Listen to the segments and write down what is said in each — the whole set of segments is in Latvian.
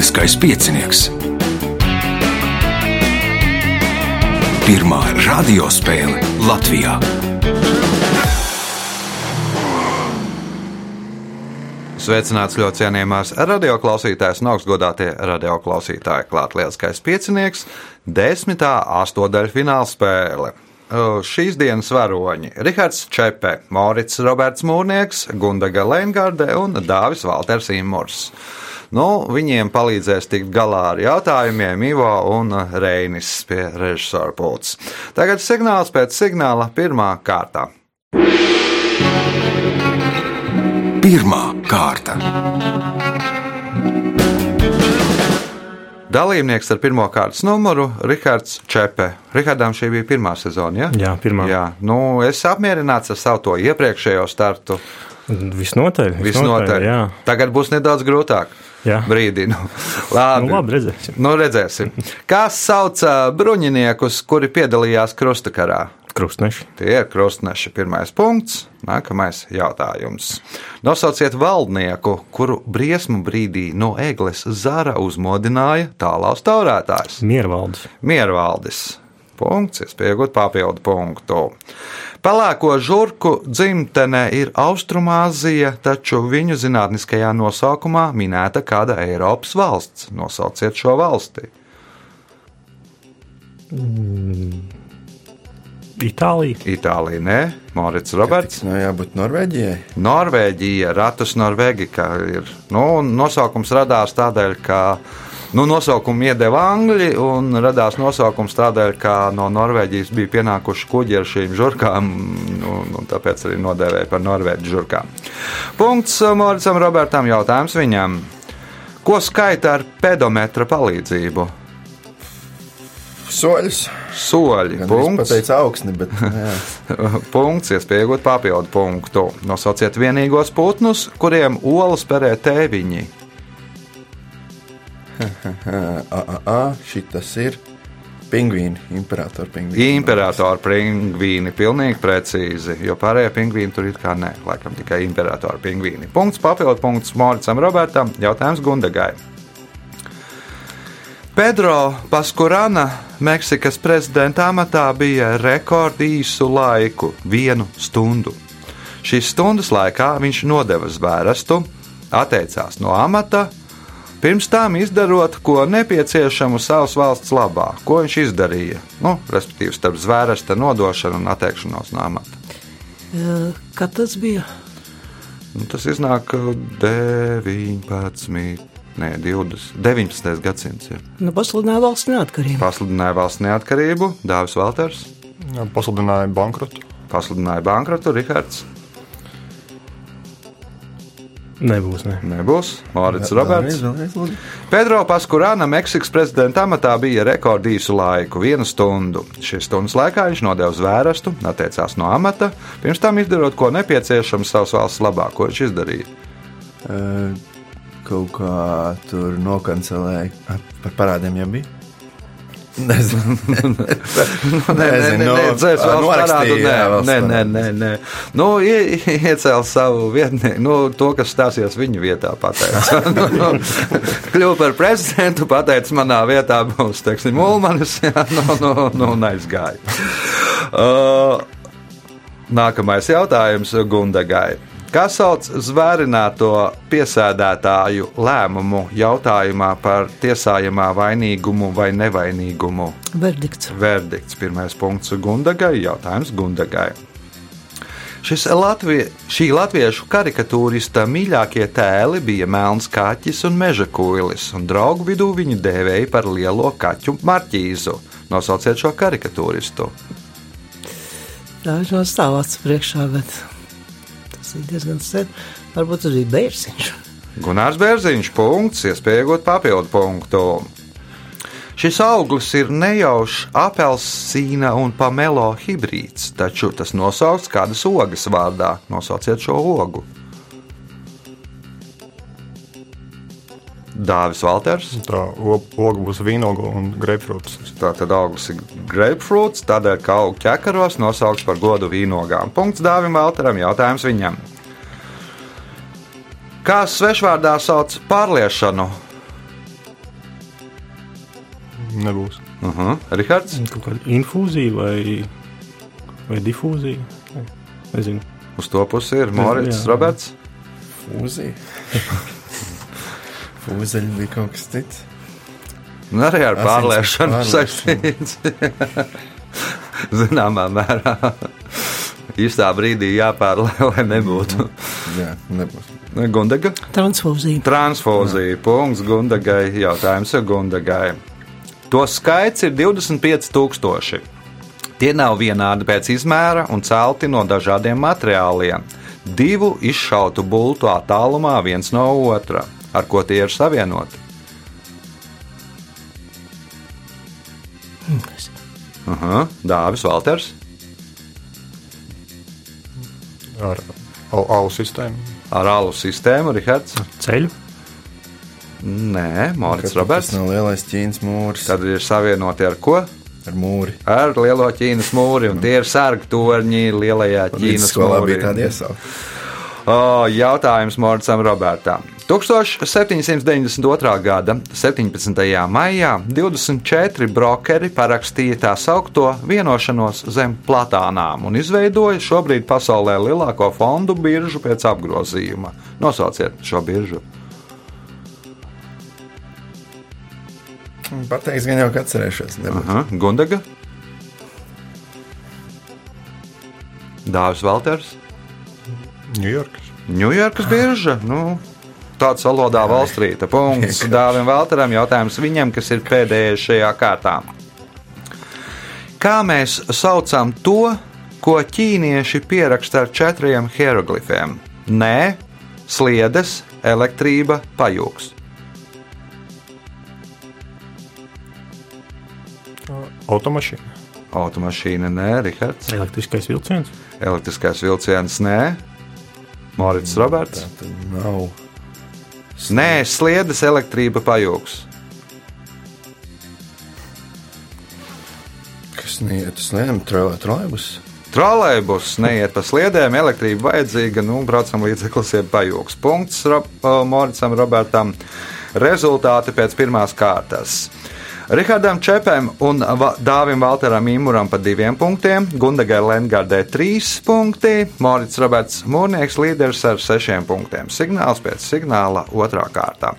Lieliskais piecinieks. Pirmā radiospēle Latvijā. Sveicināts ļoti cienījamās radioklausītājas un augstgadātie radioklausītāji. Klāt lieliskais piecinieks, desmitā astotdaļu fināla spēle. Šīs dienas varoņi - Rihards Čepe, Maurits Roberts Mūrnieks, Gundaga Lengarde un Dāvis Valters Imors. Nu, viņiem palīdzēs tikt galā ar jautājumiem Ivo un Reinis pie režisora pults. Tagad signāls pēc signāla pirmā kārta. Pirmā kārta. Dalībnieks ar pirmā kārtas numuru - Rihards Čepe. Rihardam šī bija pirmā sezona. Ja? Jā, pirmā. Jā, nu, es apmierināts ar savu to iepriekšējo startu. Visnotaļ. Visnotaļ. jā. Tagad būs nedaudz grūtāk. Jā. Brīdinu. Labi. Nu, labi, redzēsim. Nu, redzēsim. Kā sauc bruņiniekus, kuri piedalījās krustakarā? Krustneši. Tie ir krustneši. Pirmais punkts. Nākamais jautājums. Nosauciet valdnieku, kuru briesmu brīdī no egles zara uzmodināja tālāks taurētājs. Miervaldis. Miervaldis. Punkts, iespējot papildu punktu. Pelēko žurku dzimtene ir Austrumāzija, taču viņu zinātniskajā nosaukumā minēta kāda Eiropas valsts. Nosauciet šo valsti. Itālija. Itālija, nē, Morits Roberts. Nu, jābūt Norvēģijai. Norvēģija, Ratus Norvēģika ir. Nu, nosaukums radās tādēļ, ka nu, nosaukumu iedeva Angļi, un radās nosaukums tādēļ, ka no Norvēģijas bija pienākuši kuģi ar šīm žurkām, nu, nu, tāpēc arī nodēvēja par norvēģu žurkām. Punkts Moricam Robertam jautājums viņam. Ko skaita ar pedometra palīdzību? Soļus. Soļi. Gan es Punkts. pateicu augsni, bet. Punkts, iespējot papildu punktu. Nosauciet vienīgos putnus, kuriem olas perē tēviņi. šitas ir pingvīni, imperatora pingvīni. Imperatora pingvīni, pilnīgi precīzi, jo pārējie pingvīni tur it kā nē, laikam tikai imperatora pingvīni. Punkts, papildu punkts Moricam Robertam, jautājums Gundagai. Pedro Paskurana Meksikas prezidenta amatā bija rekordīsu laiku, vienu stundu. Šīs stundas laikā viņš nodeva zvērestu, atteicās no amata, pirms tam izdarot ko nepieciešamu savas valsts labā. Ko viņš izdarīja? Nu, respektīvi, starp zvērsta nodošanu un atteikšanos no amata. Kad tas bija? Nu, tas iznāk 19. Nē, 20, 19. gadsimts. Ir. Nu, pasludināja valsts neatkarību. Pasludināja valsts neatkarību, Dāvis Valters, Pasludināja bankrotu. pasludināja bankrotu, Rihards. Nebūs. Ne. Nebūs. Mārcis Roberts. Vēlreiz, vēlreiz. Pedro Paskurāna Meksikas prezidenta amatā bija rekordīsu laiku, vienu stundu. Šīs stundas laikā viņš nodeva zvērestu, atteicās no amata, pirms tam izdarot ko nepieciešamu savas valsts labā, ko viņš izdarīja. Uh, Kaut kā tur nokancelēja par parādiem jau bija. Nezinu. Nu, nē, nē. Nu, ie- iecēl savu vietnieku, nu, to, kas stāsies viņu vietā, pateica. nu, nu, Kļuva par prezidentu, pateica, manā vietā būs, teiksim, Ulmanis, jā, nu, nu, nu, aizgāja. Uh, nākamais jautājums Gundagai. Kā sauc zvērināto piesēdētāju lēmumu jautājumā par tiesājamā vainīgumu vai nevainīgumu? Verdikts. Verdikts. Pirmais punkts Gundagai. Jautājums Gundagai. Šis Latvie, šī latviešu karikatūrista mīļākie tēli bija melns kaķis un meža kuilis, un draugu vidū viņu dēvēja par lielo kaķu marķīzu. Nosauciet šo karikatūristu. Tā ir no stāvāts priekšā, bet tas ir diezgan sen. Varbūt tas bija bērsiņš. Gunārs Bērziņš, punkts, iespējot papildu punktu. Šis auglis ir nejaušs apelsīna un pamelo hibrīds, taču tas nosaukts kādas ogas vārdā. Nosauciet šo ogu. Dāvis Valters. Tā oga būs vīnoga un greipfrūts. Tā tad augsts ir grapefruits, tādēļ, ka augu ķekaros nosaukts par godu vīnogām. Punkts Dāvim Valteram, jautājums viņam. Kā svešvārdā sauc pārliešanu? Nebūs. Uh -huh. Rihards, Kaut kāda infūzija vai, vai difūzija. Ne, Nezinu. uz to pusi ir Morits, Jā. Roberts. Fūzija. Fūzeļi bija kaut kas cits. Nu, arī ar pārliešanu saistīts. Zināmā mērā. Īstā brīdī jāpārlai, lai nebūtu. Jā, nebūs. Gundaga. Transfūzija. Transfūzija. Punkts Gundagai. Jautājums ir Gundagai. To skaits ir 25,000. Tie nav vienādi pēc izmēra un celti no dažādiem materiāliem. Divu izšautu bultu attālumā viens no otra, ar ko tie ir savienoti. Aha, Dāvis Valters. Ar au- alu sistēmu. Ar alu sistēmu, Rihards. Ceļu. Nē, Mārcis Tas Roberts. nav lielais ķīnas mūris Tad ir savienoti ar ko? ar mūri. Ar lielo Ķīnas mūri, un tie ir sargu torņi lielajā Ķīnas skolā mūrī. bija tāda iesauka. O, jautājums Moricam Robertam. 1792. gada 17. maijā 24 brokeri parakstīja tā saucamo vienošanos zem platānām un izveidoja šobrīd pasaulē lielāko fondu biržu pēc apgrozījuma. Nosauciet šo biržu. Pateiks, gan jau ka atcerēšos. Aha, Gundaga. Dāvis Valters. Ņujorkas. Ņujorkas birža. Nu, Tāds valodā valstrīta. Punkts Dāvim Valteram. Jautājums viņam, kas ir pēdējais šajā kārtā. Kā mēs saucam to, ko ķīnieši pieraksta ar četriem hieroglifiem? Nē, sliedes, elektrība, pajūgs. Automašīna. Automašīna, nē, Rihards. Elektriskais vilciens. Elektriskais vilciens, nē. Morits Roberts. Tā tad nav. Nē, sliedes, elektrība, pajūgs. Kas neiet uz slēm, trolēbus. Trolēļus neiet pa sliedēm, elektrība vajadzīga, nu, braucam līdzeklis ir pajūgs. Punkts Rob, Moricam Robertam. Rezultāti pēc pirmās kārtas. Rihardam Čepam un Dāvim Valteram Imuram pa diviem punktiem, Gundagai Lengardē trīs punkti, Morits Roberts Mūrnieks līderis ar sešiem punktiem. Signāls pēc signāla otrā kārtā.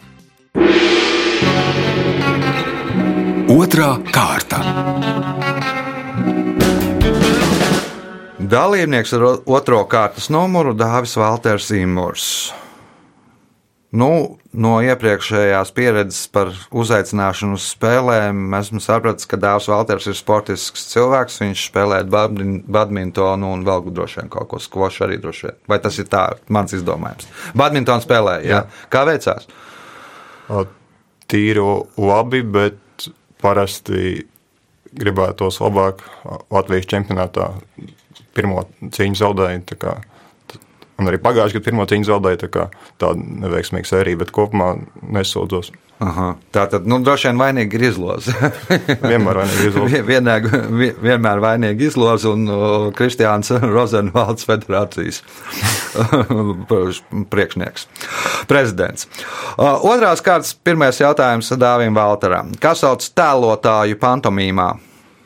Otra kārta. Dalībnieks ar otro kārtas numuru Dāvis Valters Imants. Nu, no iepriekšējās pieredzes par uzaicināšanu uz spēlēm esmu sapratis, ka Dārzs Valters ir sportisks cilvēks. Viņš spēlē badmin- badmintonu un vēl droši vien kaut ko skvošu arī droši vien. Vai tas ir tā, mans izdomājums? Badmintonu spēlē, jā. jā. Kā veicās? Tīri labi, bet parasti gribētos labāk Latvijas čempionātā pirmo cīņu zaudēju. Un arī pagājušajā gadā pirmo cīņu zaudēju. Tā kā tāda neveiksmīga sērija, bet kopumā nesūdzos. Aha. Tā tad, nu, droši vien vainīgi ir izloze. Vienmēr vainīgi izlūko. Vien- vienēg- vi- Vienmēr vainīgi izloze un Kristiāns Rozenvalds federācijas priekšnieks, prezidents. Otrās kārtas pirmais jautājums Dāvim Valteram. Kas sauc tēlotāju pantomīmā?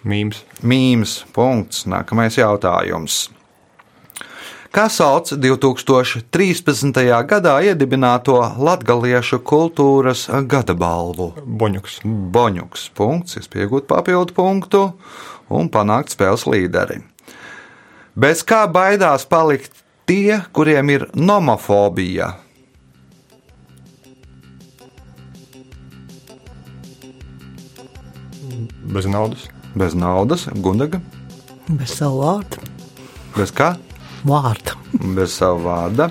Mīms. Mīms. Punkts. Nākamais jautājums. Kā sauc 2013. gadā iedibināto latgaliešu kultūras gada balvu? Boņuks. Boņuks. Punkts, iespējot papildu punktu un panākt spēles līderi. Bez kā baidās palikt tie, kuriem ir nomofobija? Bez naudas. Bez naudas, gundaga, Bez savu vārdu. bez kā? Vārdu. Bez sava vārda.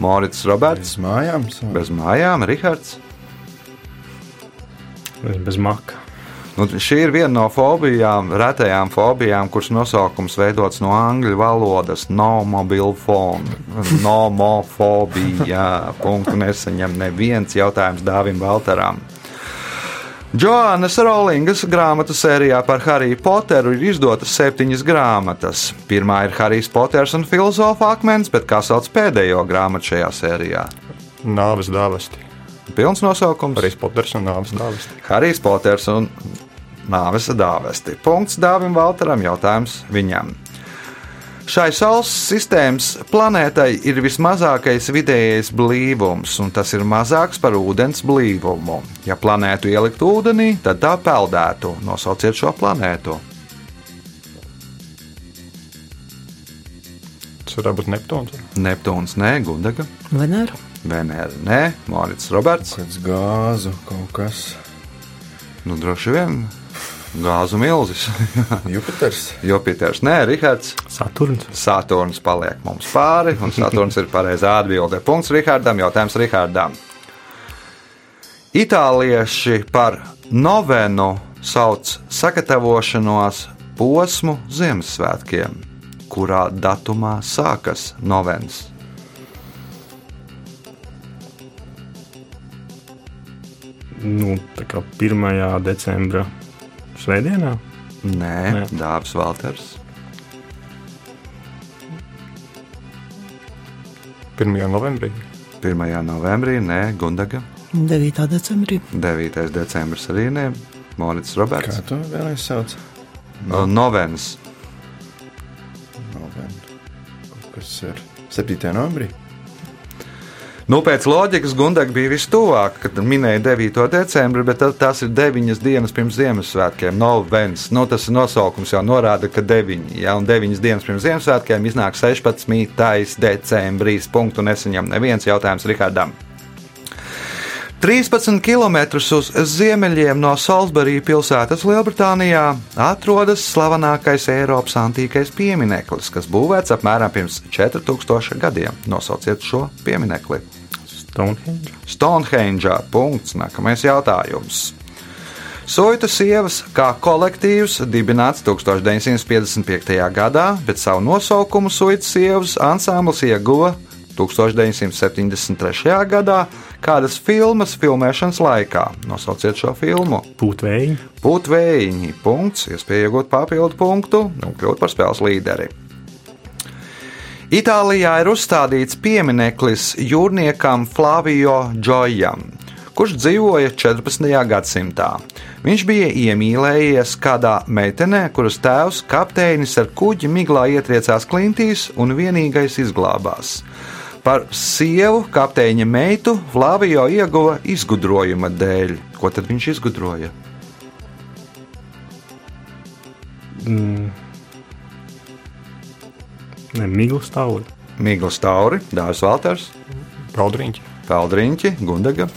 Morits Roberts, Bez mājām. savu. bez mājām, Rihards. Bez maka. Nu, šī ir viena no fobijām, retajām fobijām, kuras nosaukums veidots no angļu valodas - no mobile phone. Nomofobija. Punktu nesaņem neviens jautājums Dāvim Valteram. Joannas Rowlingas grāmatu sērijā par Hariju Poteru ir izdotas septiņas grāmatas. Pirmā ir Harijs Poters un filozofa akmens, bet kā sauc pēdējo grāmatu šajā sērijā? Nāves dāvesti. Pilns nosaukums Arī Poters un nāves dāvesti. Harijs Poters un nāves dāvesti. Punkts Dāvim Valteram, jautājums viņam. Šai Saules sistēmas planētai ir vismazākais vidējais blīvums, un tas ir mazāks par ūdens blīvumu. Ja planētu ielikt ūdenī, tad tā peldētu. Nosauciet šo planētu. Tas varētu būt Neptūns. Neptūns, nē, Gundaga, Venēra. Venēra, nē, Morits Roberts. Kāds gāzu kaut kas. Nu, droši vien gāzu milzis. Jupiters. Jupiters, nē, Rihards. Saturns. Saturns paliek mums pāri, un Saturns ir pareizā atbilde. Punkts Rihardam, jautājums Rihardam. Itālieši par novenu sauc sagatavošanos posmu Ziemassvētkiem, kurā datumā sākas novens. Nu, tā kā 1. decembra svētdienā. Nē, Nē. Dārzs Valters. 1. novembrī. 1. novembrī, nē, Gundaga. 9. decembrī. 9. decembris arī nē, Morits Roberts. Kā tu vēlējies sauc? No. Novens. Kaut Kas ir 7. novembrī? Nu, pēc loģikas Gundaga bija vistuvāk, kad minēja 9. decembri, bet ta- tās ir 9 dienas pirms Ziemassvētkiem. Novens. Nu, tas nosaukums jau norāda, ka 9. Ja, un 9 dienas pirms Ziemassvētkiem iznāk 16. decembris. Punktu nesaņem neviens jautājums Rihardam. 13 km uz ziemeļiem no Salisbury pilsētas Lielbritānijā atrodas slavenākais Eiropas antīkais piemineklis, kas būvēts apmēram pirms 4000 gadiem. Nosauciet šo pieminekli. Stonehenge. Stonehenge. Punkts. Nākamais jautājums. Soita sievas kā kolektīvs dibināts 1955. gadā, bet savu nosaukumu Soita sievas ansamblis ieguva 1973. gadā kādas filmas filmēšanas laikā. Nosauciet šo filmu. Pūtvēji. Putvējiņi. Punkts. Iespēja iegūt papildu punktu un kļūt par spēles līderi. Itālijā ir uzstādīts piemineklis jūrniekam Flavio Džojam, kurš dzīvoja 14. gadsimtā. Viņš bija iemīlējies kādā meitenē, kuras tēvs kapteinis ar kuģi miglā ietriecās klintīs un vienīgais izglābās. Par sievu kapteiņa meitu Flavio ieguva izgudrojuma dēļ. Ko tad viņš izgudroja? Mm. Ne, Migls Tauri. Migls Tauri, Dārzs Valters, Peldriņķi. Peldriņķi, Gundaga,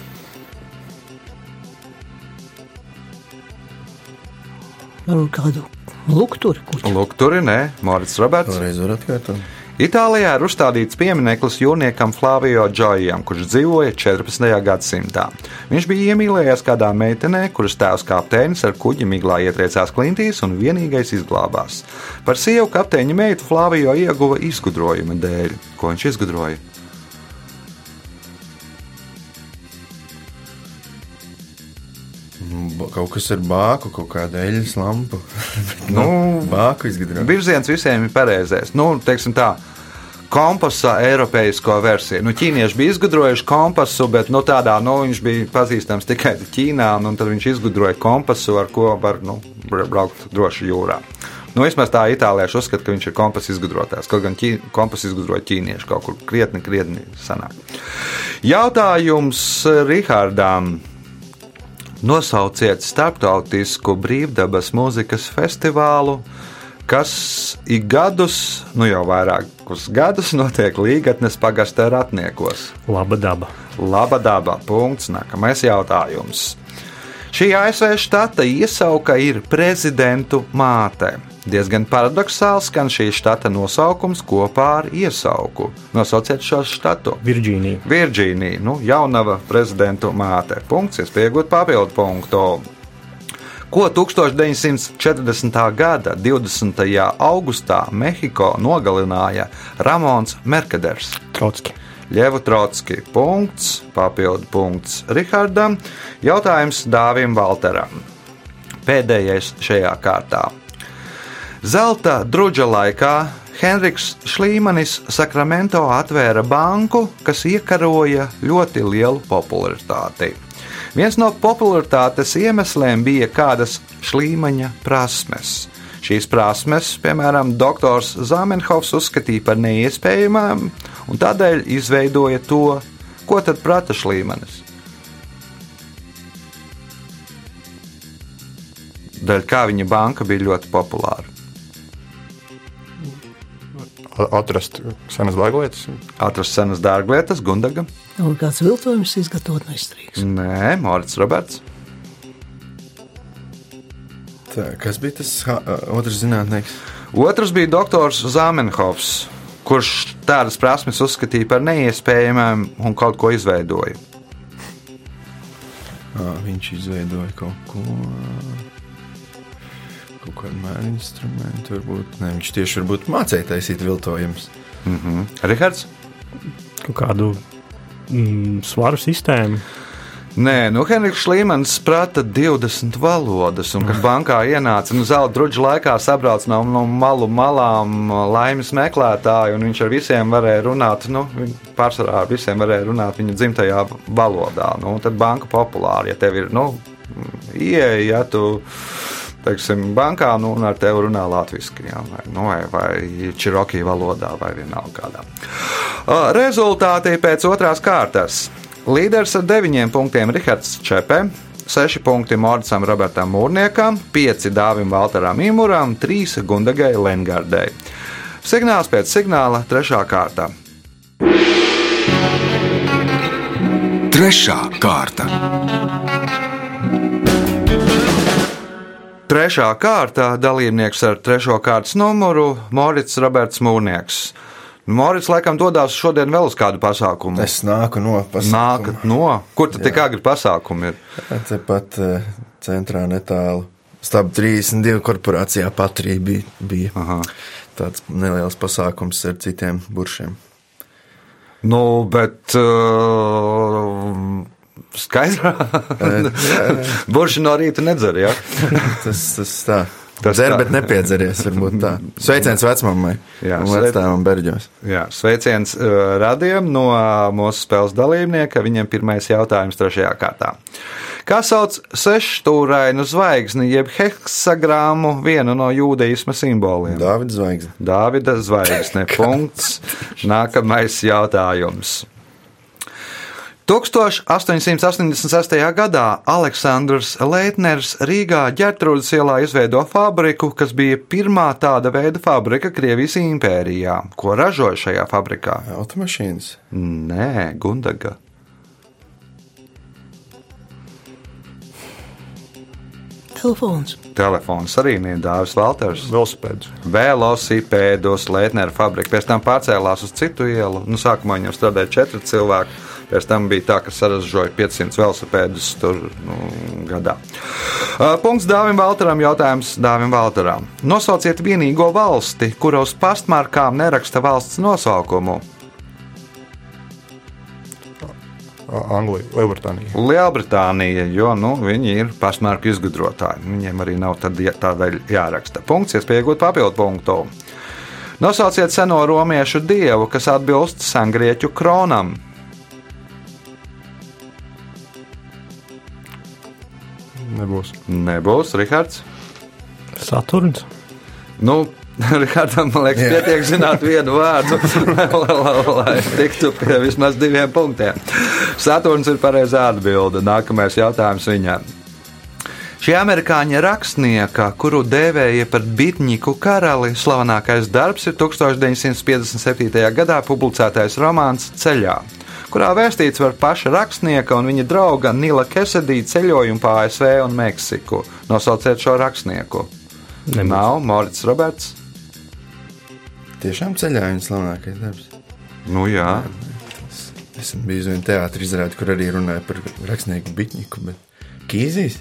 kādu lukturi, kurš Lūk, tur ir nē, Morits Roberts. Vēlreiz var atkārtot. Itālijā ir uzstādīts piemineklis jūrniekam Flavio Džojam, kurš dzīvoja 14. gadsimtā. Viņš bija iemīlējies kādā meitenē, kuras tēvs kapteinis ar kuģi miglā ietriecās klintīs un vienīgais izglābās. Par sievu kapteiņa meitu Flavio ieguva izgudrojuma dēļ. Ko viņš izgudroja? Kaut kas ar bāku, kaut kāda eļļas lampa. Nu, Bāku izgudrot. Virziens visiem ir pareizais. Nu, teiksim tā, kompasa eiropeisko versiju. Nu, ķīnieši bija izgudrojuši kompasu, bet nu, tādā, nu, viņš bija pazīstams tikai Ķīnā, un, un tad viņš izgudroja kompasu, ar ko var nu, bra- braukt droši jūrā. Nu, vismaz tā itālieši uzskata, ka viņš ir kompasu izgudrotājs. Kaut gan ķī, kompasu izgudroja ķīnieši kaut kur krietni, krietni sanāk. Jautājums Rihardām. Nosauciet starptautisku brīvdabas mūzikas festivālu, kas ik gadus, nu jau vairākus gadus, notiek Līgatnes pagastā ratniekos. Laba daba. Laba daba. Punkts. Nākamais jautājums. Šī ASV štata iesauka ir prezidentu māte. Diezgan paradoxāli skan šī štata nosaukums kopā ar iesauku. Nosauciet šo štatu. Virģīnija. Virģīnija, nu, jaunava prezidentu māte. Punkts, iespējot papildu punktu. Ko 1940. gada 20. augustā Mehiko nogalināja Ramons Merkaders? Trotski. Ļevu Trotski. Punkts, papildu punkts Rihardam. Jautājums Dāvim Valteram. Pēdējais šajā kārtā. Zelta drudža laikā Henriks Šlīmanis Sakramento atvēra banku, kas iekaroja ļoti lielu popularitāti. Viens no popularitātes iemesliem bija kādas šlīmaņa prasmes. Šīs prasmes, piemēram, doktors Zamenhofs uzskatīja par neiespējamām un tādēļ izveidoja to, ko tad prata šlīmanis. Dēļ kā viņa banka bija ļoti populāra. Atrast senas dārglietas. Atrast senas dārglietas, Gundaga. Un kāds viltojums izgatavot neizturīgs. Nē, Mārcis Roberts. Tā, kas bija tas ha, otrs zinātnēks? Otrs bija doktors Zamenhofs, kurš tādas prasmes uzskatīja par neiespējamām un kaut ko izveidoja. À, viņš izveidoja kaut ko. Kaut kādu mēru instrumentu, varbūt. Ne, viņš tieši varbūt mācīja taisīt viltojumus. Rihards? Kaut kādu mm, svaru sistēmu. Nē, nu, Henriks Šlīmans prata 20 valodas, un kad bankā ienāca nu, zelta drudžu laikā, sabrauc no, no malu malām laimes meklētāji, un viņš ar visiem varēja runāt, nu, pārsvarā ar visiem varēja runāt viņa dzimtajā valodā. Nu, tad banka populāra, ja tev ir, nu, ieeja, ja tu, teiksim, bankā, nu, un ar tevi runā latviski, jā, vai, nu, vai, vai čirokī valodā, vai vienalga kādā. Rezultāti pēc otrās kārtas. Līderis ar 9 punktiem Rihards Čepē, 6 punkti Mordsam Robertam Mūrniekam, 5 Dāvim Valteram Imuram, 3 Gundagai Lengardai. Signāls pēc signāla 3. kārta. Trešā kārta. Trešā kārta dalībnieks ar trešo kārtas numuru Morits Roberts Mūrnieks. Morits laikam dodas šodien vēl uz kādu pasākumu. Es nāku no pasaules. Nākat no? Kur tad tik agri pasākumi ir? Tepat eh, centrā netālu. Stāv 32 korporācijā patrī bija, bija Aha. tāds neliels pasākums ar citiem buršiem. Nu, bet. Uh, Skaidrā. Burši no rīta nedzer, ja? Tas, tas tā. Tas Dzer, tā. bet nepiedzeries, varbūt tā. Sveiciens vecmāmai Jā, un vectēvam Berģos. Jā, sveiciens uh, radījumam no mūsu spēles dalībnieka. Viņam pirmais jautājums trešajā kārtā. Kā sauc sešstūrainu zvaigzni, jeb heksagrāmu, vienu no jūdeisma simboliem? Dāvids Zvaigzne. Dāvida zvaigzne. Punkts. Nākamais jautājums. 1886. gadā Aleksandrs Leitners Rīgā ģērtrūdas ielā izveido fabriku, kas bija pirmā tāda veida fabrika Krievijas impērijā. Ko ražoja šajā fabrikā? Automašīnas. Nē, Gundaga. Telefons. Telefons arī bija Dārzs Valters. Velosipēds. Velosipēdos Leitnera fabrika. Pēc tam pārcēlās uz citu ielu. Nu, sākumā viņam strādāja četri cilvēki. Pēc tam bija tā, ka saražoja 500 velosipēdus tur nu, gadā. Punkts Dāvim Valteram. Jautājums Dāvim Valteram. Nosauciet vienīgo valsti, kura uz pastmarkām neraksta valsts nosaukumu. Anglija, Lielbritānija. Lielbritānija, jo nu, viņi ir pašmārku izgudrotāji. Viņiem arī nav tādēļ jāraksta. Punkts, iespēja iegūt papildu punktu. Nosauciet seno romiešu dievu, kas atbilst sengrieķu kronam. Nebūs. Nebūs, Rihards. Saturns. Nu, Rihardam, man liekas, pietiek zināt vienu vārdu, lai, lai, lai tiktu pie vismaz diviem punktiem. Saturns ir pareizā atbilde. Nākamais jautājums viņam. Šī amerikāņu rakstnieka, kuru dēvēja par bitņiku karali, slavenākais darbs ir 1957. gadā publicētais romāns Ceļā, kurā vēstīts par paša rakstnieka un viņa drauga Nila Kesedija ceļojumu pa ASV un Meksiku. Nosauciet šo rakstnieku. Nebūs. Nav Morits Roberts. Tiešām ceļā viņa slavākais darbs. Nu, jā, Es biju uz vienu teātrī izrādi, kur arī runāja par rakstnieku bitņiku, bet Kīzīs?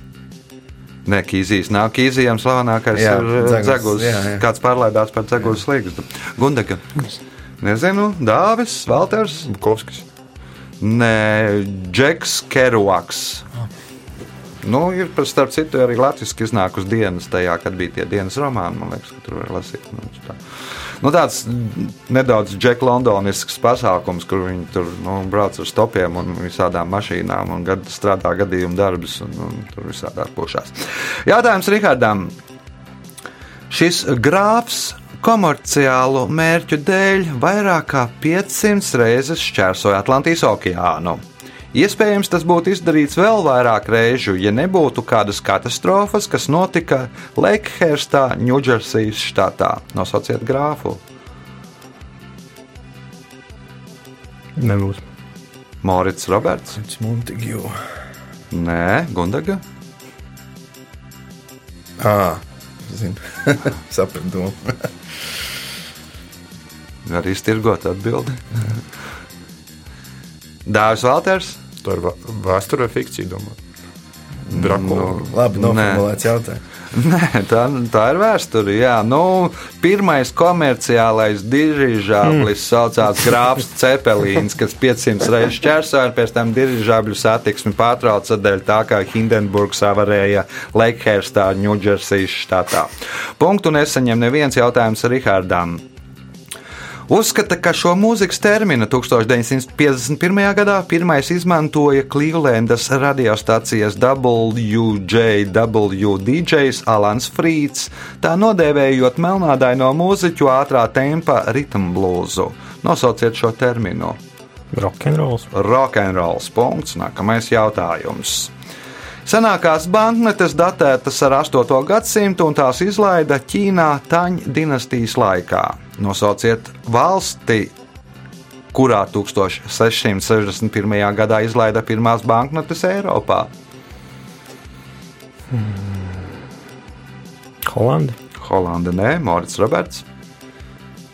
Nē, Kīzijas nav. Kīzijam slavenākais Jā, ir eh, Dzeguls. jā, jā. Kāds pārlaidās par Dzeguls slīgstu. Gundega. Nezinu, Dāvis, Valters. Bukovskis. Nē, Džeks Keruaks. Nu, ir, par starp citu, arī latviešu iznākusi dienas tajā, kad bija tie dienas romāni. Man liekas, ka tur var lasīt. Nu, tā. Nu, tāds nedaudz Džeka Londonisks pasākums, kur viņi tur nu, brauc ar stopiem un visādām mašīnām un gad, strādā gadījumu darbus un, un tur visādā pušās. Jautājums Rihardam. Šis grāfs komerciālu mērķu dēļ vairāk kā 500 reizes šķērsoja Atlantijas okeānu. Iespējams, tas būtu izdarīts vēl vairāk reižu, ja nebūtu kādas katastrofas, kas notika Lakehurstā, Ņūdžersijas štatā. Nosauciet grāfu. Nebūs. Morits Roberts. Montague. Nē, Gundaga. Ah, zinu. Sapratu. Arī stirgot atbildi. Dāvis Valters. Tā ir vā- vēsture vai fikcija, domāju. Drakula. Nu, Labi, noformulēts jautājums. Nē, tā, tā ir vēsture. Jā, nu, pirmais komerciālais dirižablis mm. saucās Grāfs Cepelīns, kas 500 reizes šķērsoja, un pēc tam dirižabļu satiksmi pārtrauca dēļ tā, kā Hindenburgs avarēja Lakehurstā, Ņūdžersijas štatā. Punktu nesaņem neviens jautājums Rihardam. Uzskata, ka šo mūzikas terminu 1951. gadā pirmais izmantoja Clevelandas radiostacijas WJW DJs Alans Frīds, tā nodēvējot melnādaino mūziķu ātrā tempa ritmblūzu. Nosauciet šo terminu. Rock'n'rolls. Rock'n'rolls punkts. Nākamais jautājums. Senākās banknotes datētas ar 8. gadsimtu un tās izlaida Ķīnā Taņu dinastijas laikā. Nosauciet valsti, kurā 1661. gadā izlaida pirmās banknotes Eiropā. Holanda. Holanda, nē, Morits Roberts.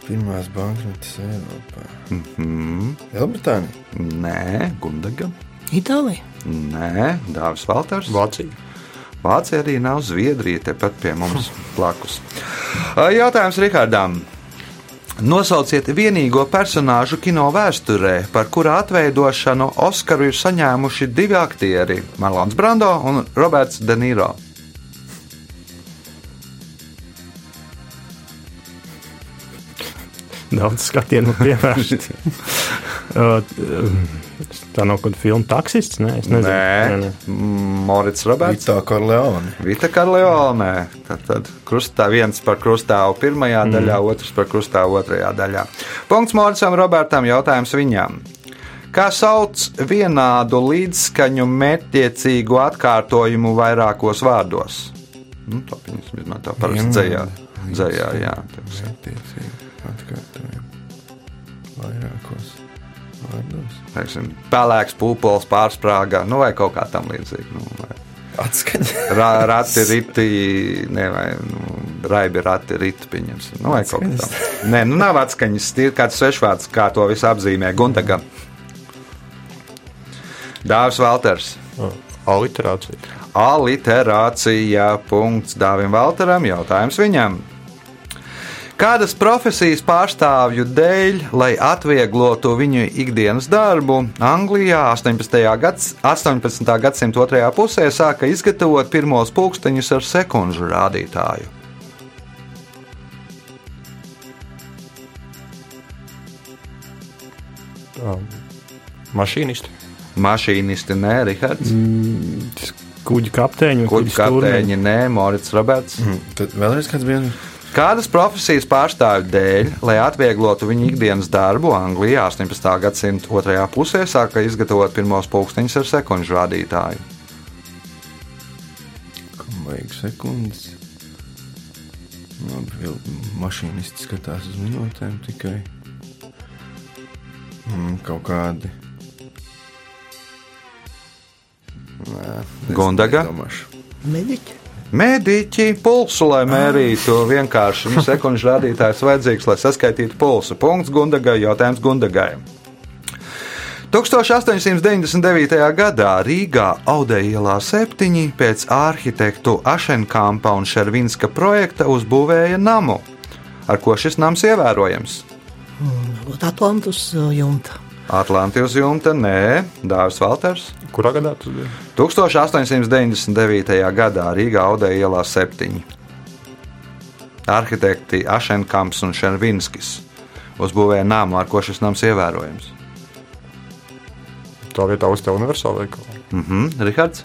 Pirmās banknotes Eiropā. Mm -hmm. Lielbritānija. Nē, Gundaga. Itālija. Nē, Dāvis Valters. Vācija. Vācija arī nav Zviedrija, tepat pie mums blakus. Jautājums Rihardam. Nosauciet vienīgo personāžu kino vēsturē, par kura atveidošanu Oskaru ir saņēmuši divi aktieri - Marlons Brando un Roberts De Niro. Daudz skatienu pievērst. Tā nav kaut kāda filma taksists. Nē, es nezinu. Nē, nē. Morits Roberts. Vita Korleone. Vita Karleone. Tad, tad krustā viens par krustāvu pirmajā mm. daļā, otrs par krustāvu otrajā daļā. Punkts Moricam Robertam, jautājums viņam. Kā sauc vienādu līdzskaņu mērķtiecīgu atkārtojumu vairākos vārdos? Nu, tā viņas izmanto parasti dzējā. dzējā jā, atkārtojam. Vairākos vārdos. Teiksim, Pelēks pūpols pārsprāgā, nu vai kaut kā tam līdzīga. Nu, vai Atskaņa. Ra, rati, riti, ne, vai nu, raibi, rati, riti, pieņemsim. Nu, vai kaut kā tāda. Nē, nu nav atskaņas, ir kāds svešvārds, kā to visu apzīmē. Gundaga. Dāvis Valters. Aliterācija. Aliterācija. Punkts Dāvim Valteram. Jautājums viņam. Kādas profesijas pārstāvju dēļ, lai atvieglotu viņu ikdienas darbu, Anglijā 18. Gads, 18. gadsimta otrajā pusē sāka izgatavot pirmos pulksteņus ar sekundžu rādītāju? Mašīnisti. Mašīnisti, nē, Rihards. Kuģi kapteiņi, vai Kuģu kapteiņi, nē, Morits Roberts. Mm, Tad vēlreiz kāds bija. Kādas profesijas pārstāvju dēļ, lai atvieglotu viņu ikdienas darbu, Anglijā 18. gadsimta otrajā pusē sāka izgatavot pirmos pulksteņus ar sekundžu rādītāju? Kam vajag sekundes? Labi, vēl mašīnisti skatās uz minūtēm tikai. Mm, kaut kādi. Nē, nedomāšu. Mediķi. Mēdīķi pulsu, lai mērītu vienkārši nu, sekundžu rādītājs vajadzīgs, lai saskaitītu pulsu. Punkts Gundagai, jautājums Gundagai. 1899. gadā Rīgā ielā 7 pēc arhitektu Ašenkampa un Šervinska projekta uzbūvēja namu. Ar ko šis nams ievērojams? Varbūt Atlantus uh, jumta. Atlantijas jumta, nē, Dārzs Valters. Kurā gadā tas bija? 1899. gadā Rīgā Audē ielā 7. Arhitekti Ašenkamps un Šervinskis uzbūvēja nāmu, ar ko šis nams ievērojams. Tā vietā uz te universāla veikala. Mhm, Rihards.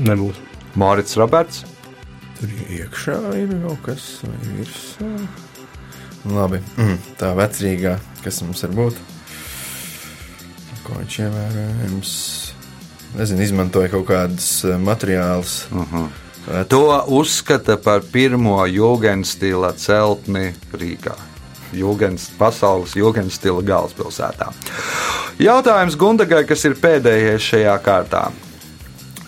Nebūs. Morits Roberts. Tur iekšā ir kaut kas virsū. Labi, mm, tā vecrīgā, kas mums var būt. Ko viņš ievērojams? Nezinu, izmantoja kaut kādus eh, materiālus. Uh -huh. To uzskata par pirmo jūgenstila celtni Rīgā. Jūgens, pasaules jūgenstila galvaspilsētā. Jautājums Gundagai, kas ir pēdējais šajā kārtā.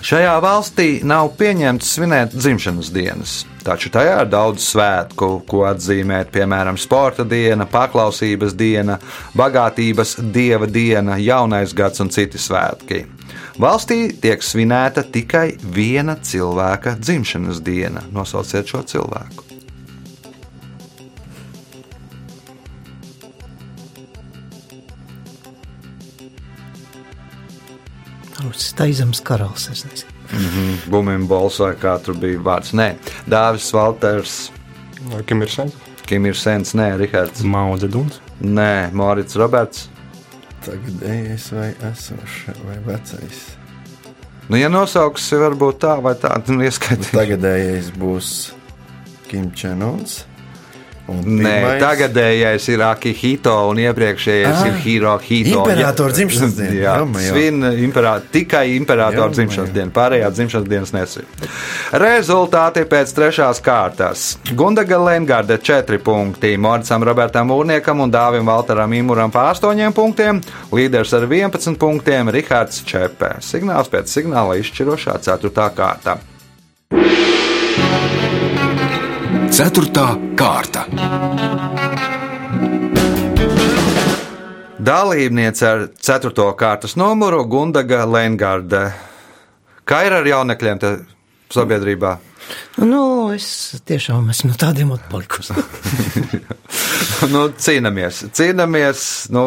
Šajā valstī nav pieņemts svinēt dzimšanas dienas, taču tajā ir daudz svētku, ko atzīmēt, piemēram, sporta diena, paklausības diena, bagātības dieva diena, jaunais gads un citi svētki. Valstī tiek svinēta tikai viena cilvēka dzimšanas diena. Nosauciet šo cilvēku. Steidzams karalis, nezinu. Bumim Bols vai kā tur bija vārds. Nē, Dāvis Valters, Kim ir sens? Kim ir sens, nē, Rihards, Maudzeduns. nē, Morits Roberts. Tagad ejais vai esošais vai vecais. Nu, ja nosauksi, varbūt tā vai tā, tad ieskaitīt. Tagadējais būs Kim Čenons. Nē, tagadējais ir Akihito un iepriekšējais Ah, ir Hirohito. imperatora dzimšanas diena. Jā, jā. svin imperā, tikai imperatora dzimšanas diena, pārējā dzimšanas dienas nesvin. Rezultāti pēc trešās kārtas. Gundaga Lengarde 4 punkti, Moricam Robertam Mūrniekam un Dāvim Valteram Imuram pa 8 punktiem, līderis ar 11 punktiem Rihards Čepē. Signāls pēc signāla izšķirošā 4. kārta. Ceturtā kārta. Dalībniece ar 4. kārtas numuru Gundaga Lengarde. Kā ir ar jaunekļiem te sabiedrībā? Nu, es tiešām esmu no tādiem atpalikusi. nu, cīnāmies, cīnāmies. Nu,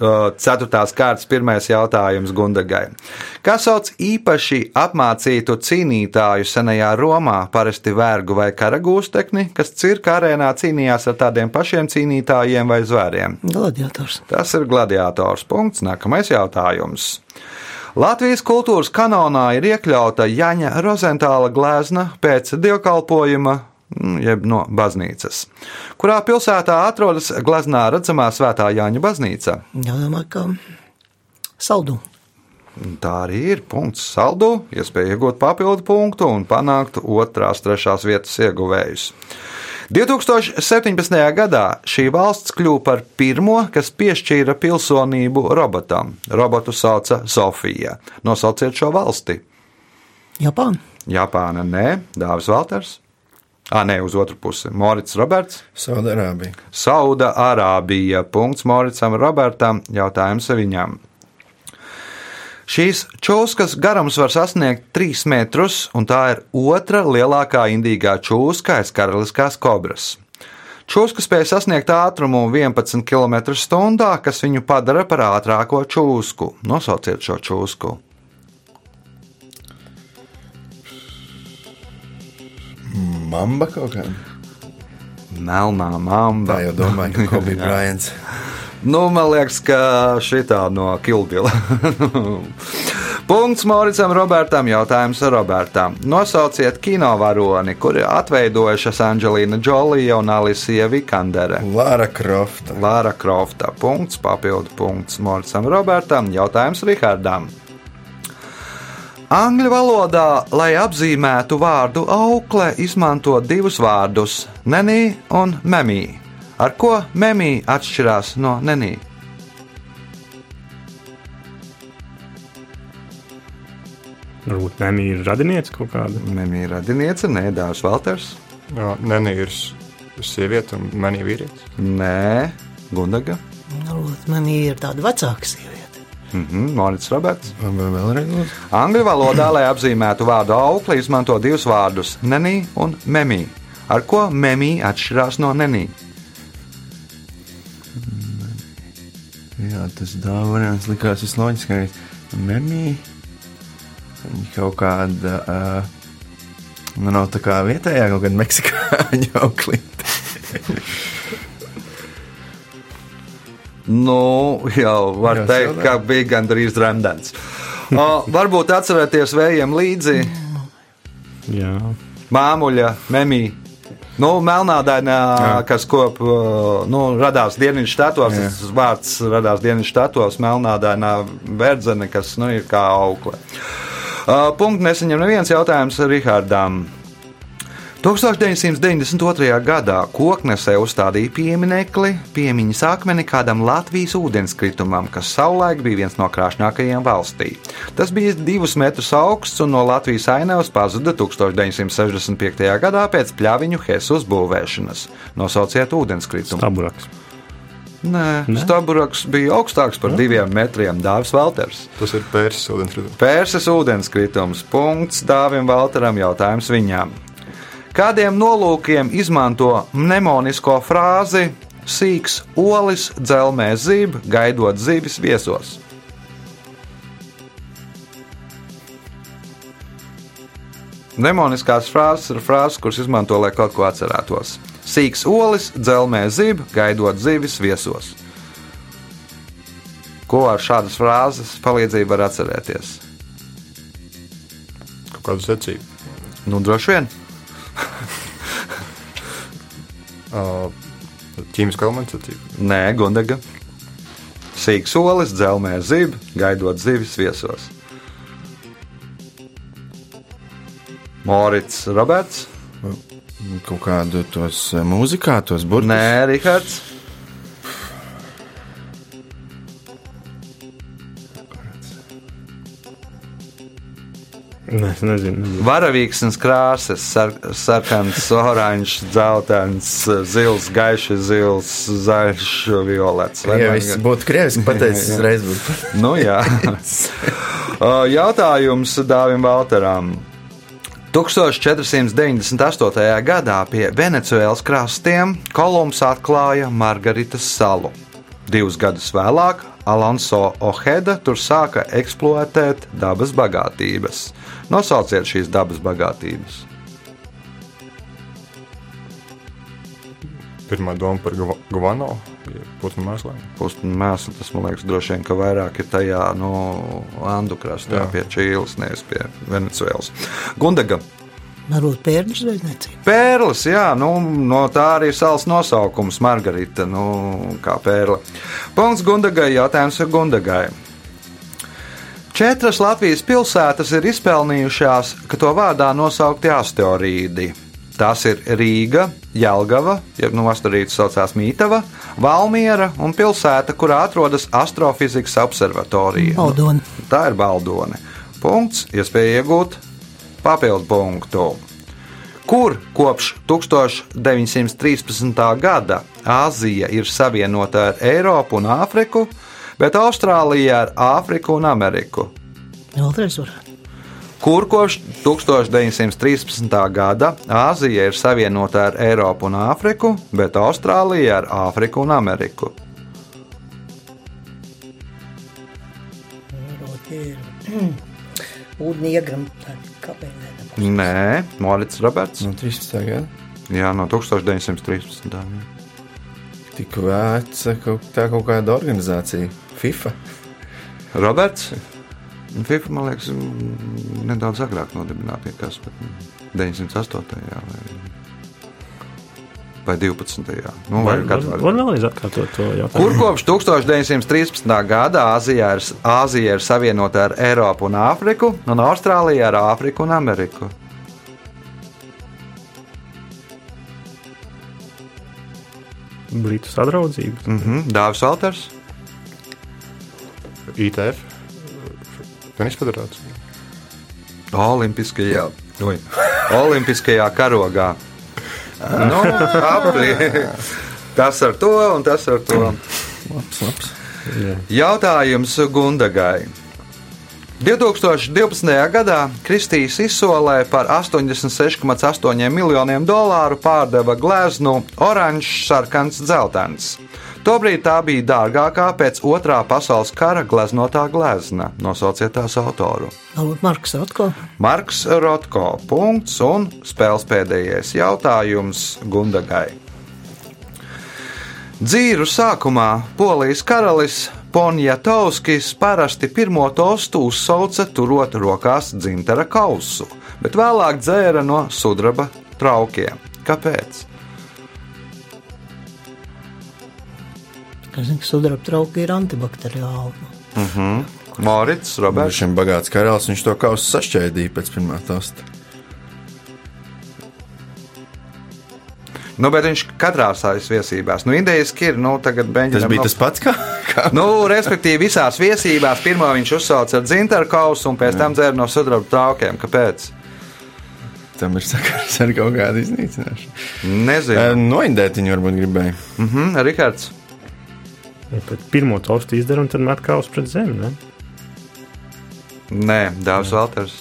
Ceturtās kārtas pirmais jautājums Gundagai. Kā sauc īpaši apmācītu cīnītāju senajā Romā, parasti vergu vai karagūstekni, kas cirka arēnā cīnījās ar tādiem pašiem cīnītājiem vai zvēriem? Gladiators. Tas ir gladiators. Punkts. Nākamais jautājums. Latvijas kultūras kanonā ir iekļauta Jaņa Rozentāla glezna pēc dievkalpojuma, jeb no baznīcas. Kurā pilsētā atrodas gleznā redzamā svētā Jāņa baznīca? Jādomā, ka saldu. Tā arī ir punkts saldu, iespēja iegūt papildu punktu un panākt otrās, trešās vietas ieguvējus. 2017. gadā šī valsts kļuva par pirmo, kas piešķīra pilsonību robotam. Robotu sauca Sofija. Nosauciet šo valsti. Japāna. Japāna, nē, Dāvis Valters. Ah, nē, uz otru pusi. Morits Roberts. Saudārābija. Sauda Arābija. Punkts Moricam Robertam. Jautājums viņam. Šīs čūskas garums var sasniegt 3 metrus, un tā ir otra lielākā indīgā čūska aiz karaliskās kobras. Čūska spēja sasniegt ātrumu 11 km/h, kas viņu padara par ātrāko čūsku. Nosauciet šo čūsku. Mamba kaut kāda. Melnā mamba. Tā jau domāju, ka Kobe Bryants. Nu, man liekas, ka šī tā no Kilbila. Punkts Moricam Robertam. Jautājums Robertam. Nosauciet kinovaroni, kuri atveidojušas Anģelīna Džolija un Alisija Vikandere. Lara Krofta. Lāra Krofta. Punkts, papildu punkts Moricam Robertam. Jautājums Rihardam. Angļu valodā, lai apzīmētu vārdu aukle, izmanto divus vārdus - nenī un memī. Ar ko memī atšķirās no nenī? Varbūt Nēmī ir radinieks kaut kāda. Memī ir radiniece, nē, Dārzs Valters, Jā, Nenī ir s- sieviete un manī vīrietis. nē, Gundaga. Varbūt man ir tāda vecāka sieviete. Mhm, Morits Roberts. Vai vēlreiz? lūdzu? Angļu valodā, lai apzīmētu vārdu aukli, izmanto divus vārdus - nenī un memī. Ar ko memī atšķirās no nenī? Jā, tas variants likās visloģiskākais. Memī. Kaut kāda. Uh, nu, nav tā kā vietējā, kaut kāda meksikāņu auklīte. Nu, jau var Jā, teikt, ka bija gandrīz randens. O, varbūt atcerēties vējiem līdzi Jā, māmuļa memī. Nu, Melnādainā, kas kop, nu, radās Dienvidu štatos, tas vārds radās Dienvidu štatos, Melnādainā verdzene, kas nu, ir kā aukle. Uh, Punkts nesaņem neviens jautājums Rihardam. 1992. gadā Koknesē uzstādīja pieminekli piemiņas akmeni kādam Latvijas ūdenskritumam, kas savulaik bija viens no krāšņākajiem valstī. Tas bija divus metrus augsts un no Latvijas ainavas pazuda 1965. gadā pēc pļaviņu Hesu uzbūvēšanas. Nosauciet ūdenskritumu. staburaks. Nē, Staburaks bija augstāks par diviem metriem, Dāvis Valters. Tas ir pērsis ūdens. Pērses ūdenskritums. Punkts Dāvim Valteram jautājums viņam. Kādiem nolūkiem izmanto mnemonisko frāzi Sīks olis dzelmē zib, gaidot zivis viesos? Mnemoniskās frāzes ir frāzes, kuras izmanto, lai kaut ko atcerētos. Sīks olis dzelmē zib, gaidot zivis viesos. Ko ar šādas frāzes palīdzību var atcerēties? Kaut kādu secību. Nu, droši vien. Uh, Ķīmiskā elementa. Nē, Gundaga. Sīks solis, dzelmē zib, gaidot zivis viesos. Morits Roberts. Kaut kādu tos eh, mūzikā, tos burbuļus. Nē, Rihards. Nē, es nezinu. nezinu. Varavīksnes krāsas, sar, sarkans, oranžs, dzeltens, zils, gaišs, zils, zaļš, violets. Ja viss būtu krieviski pateicis, uzreiz būtu. Nu, jā. Uh, Jautājums Dāvim Valteram. 1498. gadā pie Venecijas krastiem Kolumbs atklāja Margaritas salu. Divus gadus vēlāk Alonso Oheda tur sāka eksploatēt dabas bagātības. Nosauciet šīs dabas bagātības. Pirmā doma par Gava- Gavano, putnu mēsliem. Pusdienu mēslu tas man liekas, droši vien, ka vairāk ir tajā no Andu krastā, Jā. pie Čīles, nevis pie Venecijas. Gundaga. Varbūt pērnu zvejniecība. Pērlis, jā, nu, no tā arī salas nosaukums Margarita, nu, kā pērle. Punkts Gundagai, jautājums Gundagai. Četras Latvijas pilsētas ir izpelnījušās, ka to vārdā nosaukti asteroīdi. Tās ir Rīga, Jelgava, jeb no asteroīda saucās Mītava, Valmiera un pilsēta, kurā atrodas astrofizikas observatorija. Baldoni. Tā ir Baldone. Punkts, iespēja iegūt papildu punktu. Kur kopš 1913. gada Āzija ir savienota ar Eiropu un Āfriku, bet Austrālija ar Āfriku un Ameriku? Kur kopš 1913. gada Āzija ir savienota ar Eiropu un Āfriku, bet Austrālija ar Āfriku un Ameriku? Ūdeni iegram. Kāpēc? Nē, Morits Roberts. No 13. gada. Jā, no 1913. jā. Tik veca kaut, tā kaut kāda organizācija. FIFA. Roberts. FIFA, man liekas, nedaudz agrāk nodibināta mm, 908. Jā, vai, vai 12. Jā. Nu, vai Var, var, var- var vēlreiz atkārtot to jautājumu. Kur kopš 1913. gada Āzijā ir, Āzija ir savienota ar Eiropu un Āfriku, un Austrālija ar Āfriku un Ameriku? Britu sadraudzība. Mhm. Dāvis Valters. ITF, Tennis federācija. Olimpiskajā, oi, Olimpiskajā karogā. Nu, apli. tas ar to un tas ar to. Labs, labs. Jautājums Gundagai. 2012. gadā Kristīs izsolē par 86,8 miljoniem dolāru pārdeva gleznu oranžs, sarkans, dzeltens. Tobrīd tā bija dārgākā pēc otrā pasaules kara gleznotā glezna. Nosauciet tās autoru. Marks Rotko. Marks Rotko. Punkts un spēles pēdējais jautājums Gundagai. Dzīru sākumā Polijas karalis Ponjatovskis parasti pirmo tostu uzsauca turot rokās dzintara kausu, bet vēlāk dzēra no sudraba traukiem. Kāpēc? Es zinu, ka sudraba trauki ir antibakteriāli. Morits, Viņš Roberts. ir bagāts karalis, viņš to kausu sašķēdīja pēc pirmā tosta. Nu, bet viņš katrā savās viesībās. Nu, Indijas ir, nu, tagad beņģis. Tas bija tas pats, kā, kā Nu, respektīvi, visās viesībās pirmā viņš uzsauca ar dzintaru kausu un pēc tam dzēra no sudraba traukiem. Kāpēc? tam ir sakars ar kaut kādu iznīcināšanu. Nezinu. Noindēt viņu varbūt gribēja. Mhm, Rihards. Ja pat pirmo tostu izdara un tad met kaus pret zemi. Ne? Nē, Dārzs Valters.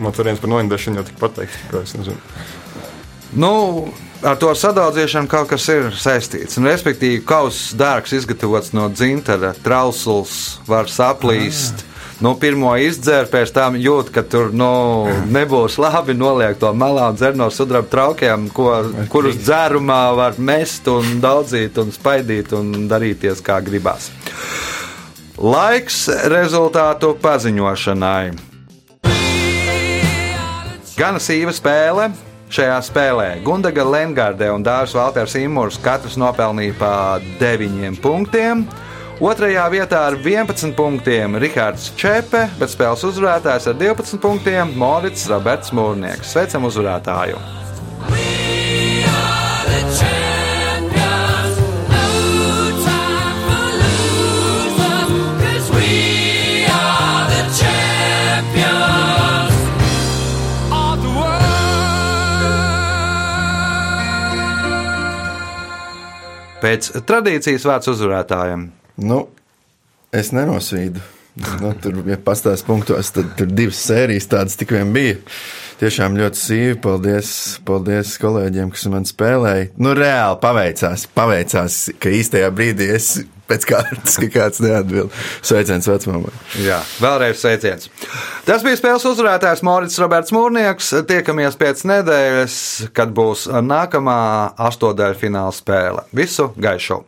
Man tur viens par noindēšanu jau tik pateikts, ka es nezinu. Nu, ar to sadaudziešanu kaut kas ir saistīts. Un, respektīvi, kausa dārgs izgatavots no dzintara, trausls var saplīst. Nu, pirmo izdzer, pēc tam jūt, ka tur nu, nebūs labi. Noliek to malā un dzer no sudraba traukiem, ko, kurus dzērumā var mest un daudzīt un spaidīt un darīties kā gribās. Laiks rezultātu paziņošanai. Gana sīva spēle. Šajā spēlē Gundaga Lengārde un Dārzs Valters Imūrs katrs nopelnīja pa 9 punktiem. Otrajā vietā ar 11 punktiem Rihards Čepe, bet spēles uzvarētājs ar 12 punktiem Morits Roberts Mūrnieks. Sveicam uzvarētāju! Pēc tradīcijas vārds uzvarētājiem. Nu, es nenosvīdu. Nu, tur bija pastāstījis punktos, tad tur divas sērijas tādas tik vien bija. Tiešām ļoti sīvi. Paldies, paldies kolēģiem, kas man spēlēja. Nu, reāli paveicās, paveicās, ka īstajā brīdī es pēc kārtas, ka kāds neatbild. Sveiciens vecmāmai. Jā, vēlreiz sveiciens. Tas bija spēles uzvarētājs Morits Roberts Mūrnieks. Tiekamies pēc nedēļas, kad būs nākamā astotdaļfināla spēle. Visu gaišu!